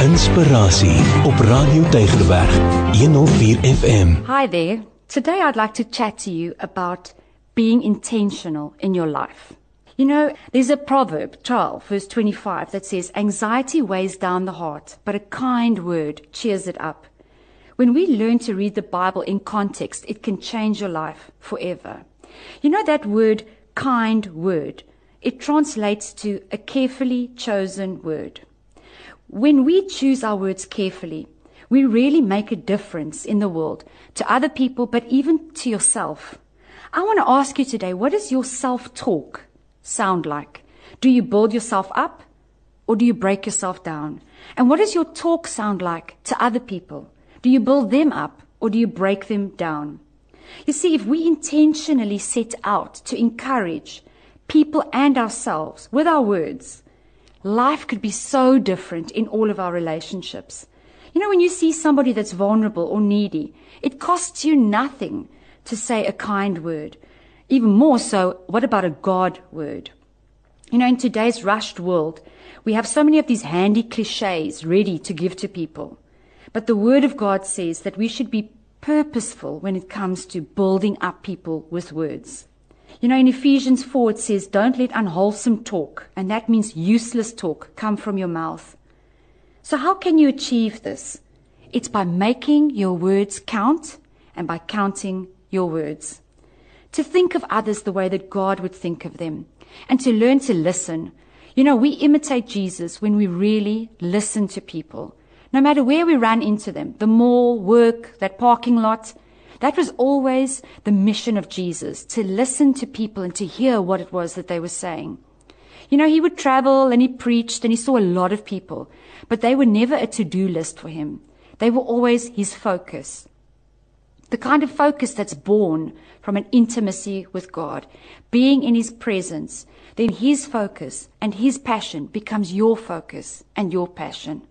Inspirasie op Radio Tygerberg 104 FM. Hi there. Today I'd like to chat to you about being intentional in your life. You know, there's a proverb, 12, verse 25, that says, Anxiety weighs down the heart, but a kind word cheers it up. When we learn to read the Bible in context, it can change your life forever. You know that word, kind word? It translates to a carefully chosen word. When we choose our words carefully, we really make a difference in the world to other people, but even to yourself. I want to ask you today, what does your self-talk sound like? Do you build yourself up or do you break yourself down? And what does your talk sound like to other people? Do you build them up or do you break them down? You see, if we intentionally set out to encourage people and ourselves with our words, life could be so different in all of our relationships. You know, when you see somebody that's vulnerable or needy, it costs you nothing to say a kind word. Even more so, what about a God word? You know, in today's rushed world, we have so many of these handy cliches ready to give to people. But the Word of God says that we should be purposeful when it comes to building up people with words. You know, in Ephesians 4, it says, Don't let unwholesome talk, and that means useless talk, come from your mouth. So, how can you achieve this? It's by making your words count and by counting your words. To think of others the way that God would think of them, and to learn to listen. You know, we imitate Jesus when we really listen to people. No matter where we run into them, the mall, work, that parking lot, that was always the mission of Jesus, to listen to people and to hear what it was that they were saying. You know, he would travel and he preached and he saw a lot of people, but they were never a to-do list for him. They were always his focus. The kind of focus that's born from an intimacy with God, being in his presence, then his focus and his passion becomes your focus and your passion.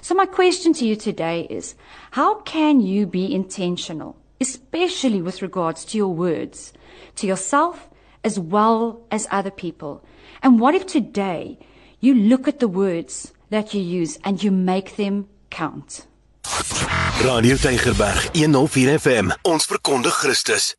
So my question to you today is, how can you be intentional, especially with regards to your words, to yourself as well as other people? And what if today you look at the words that you use and you make them count? Radio Tygerberg 104 FM. Ons verkondig Christus.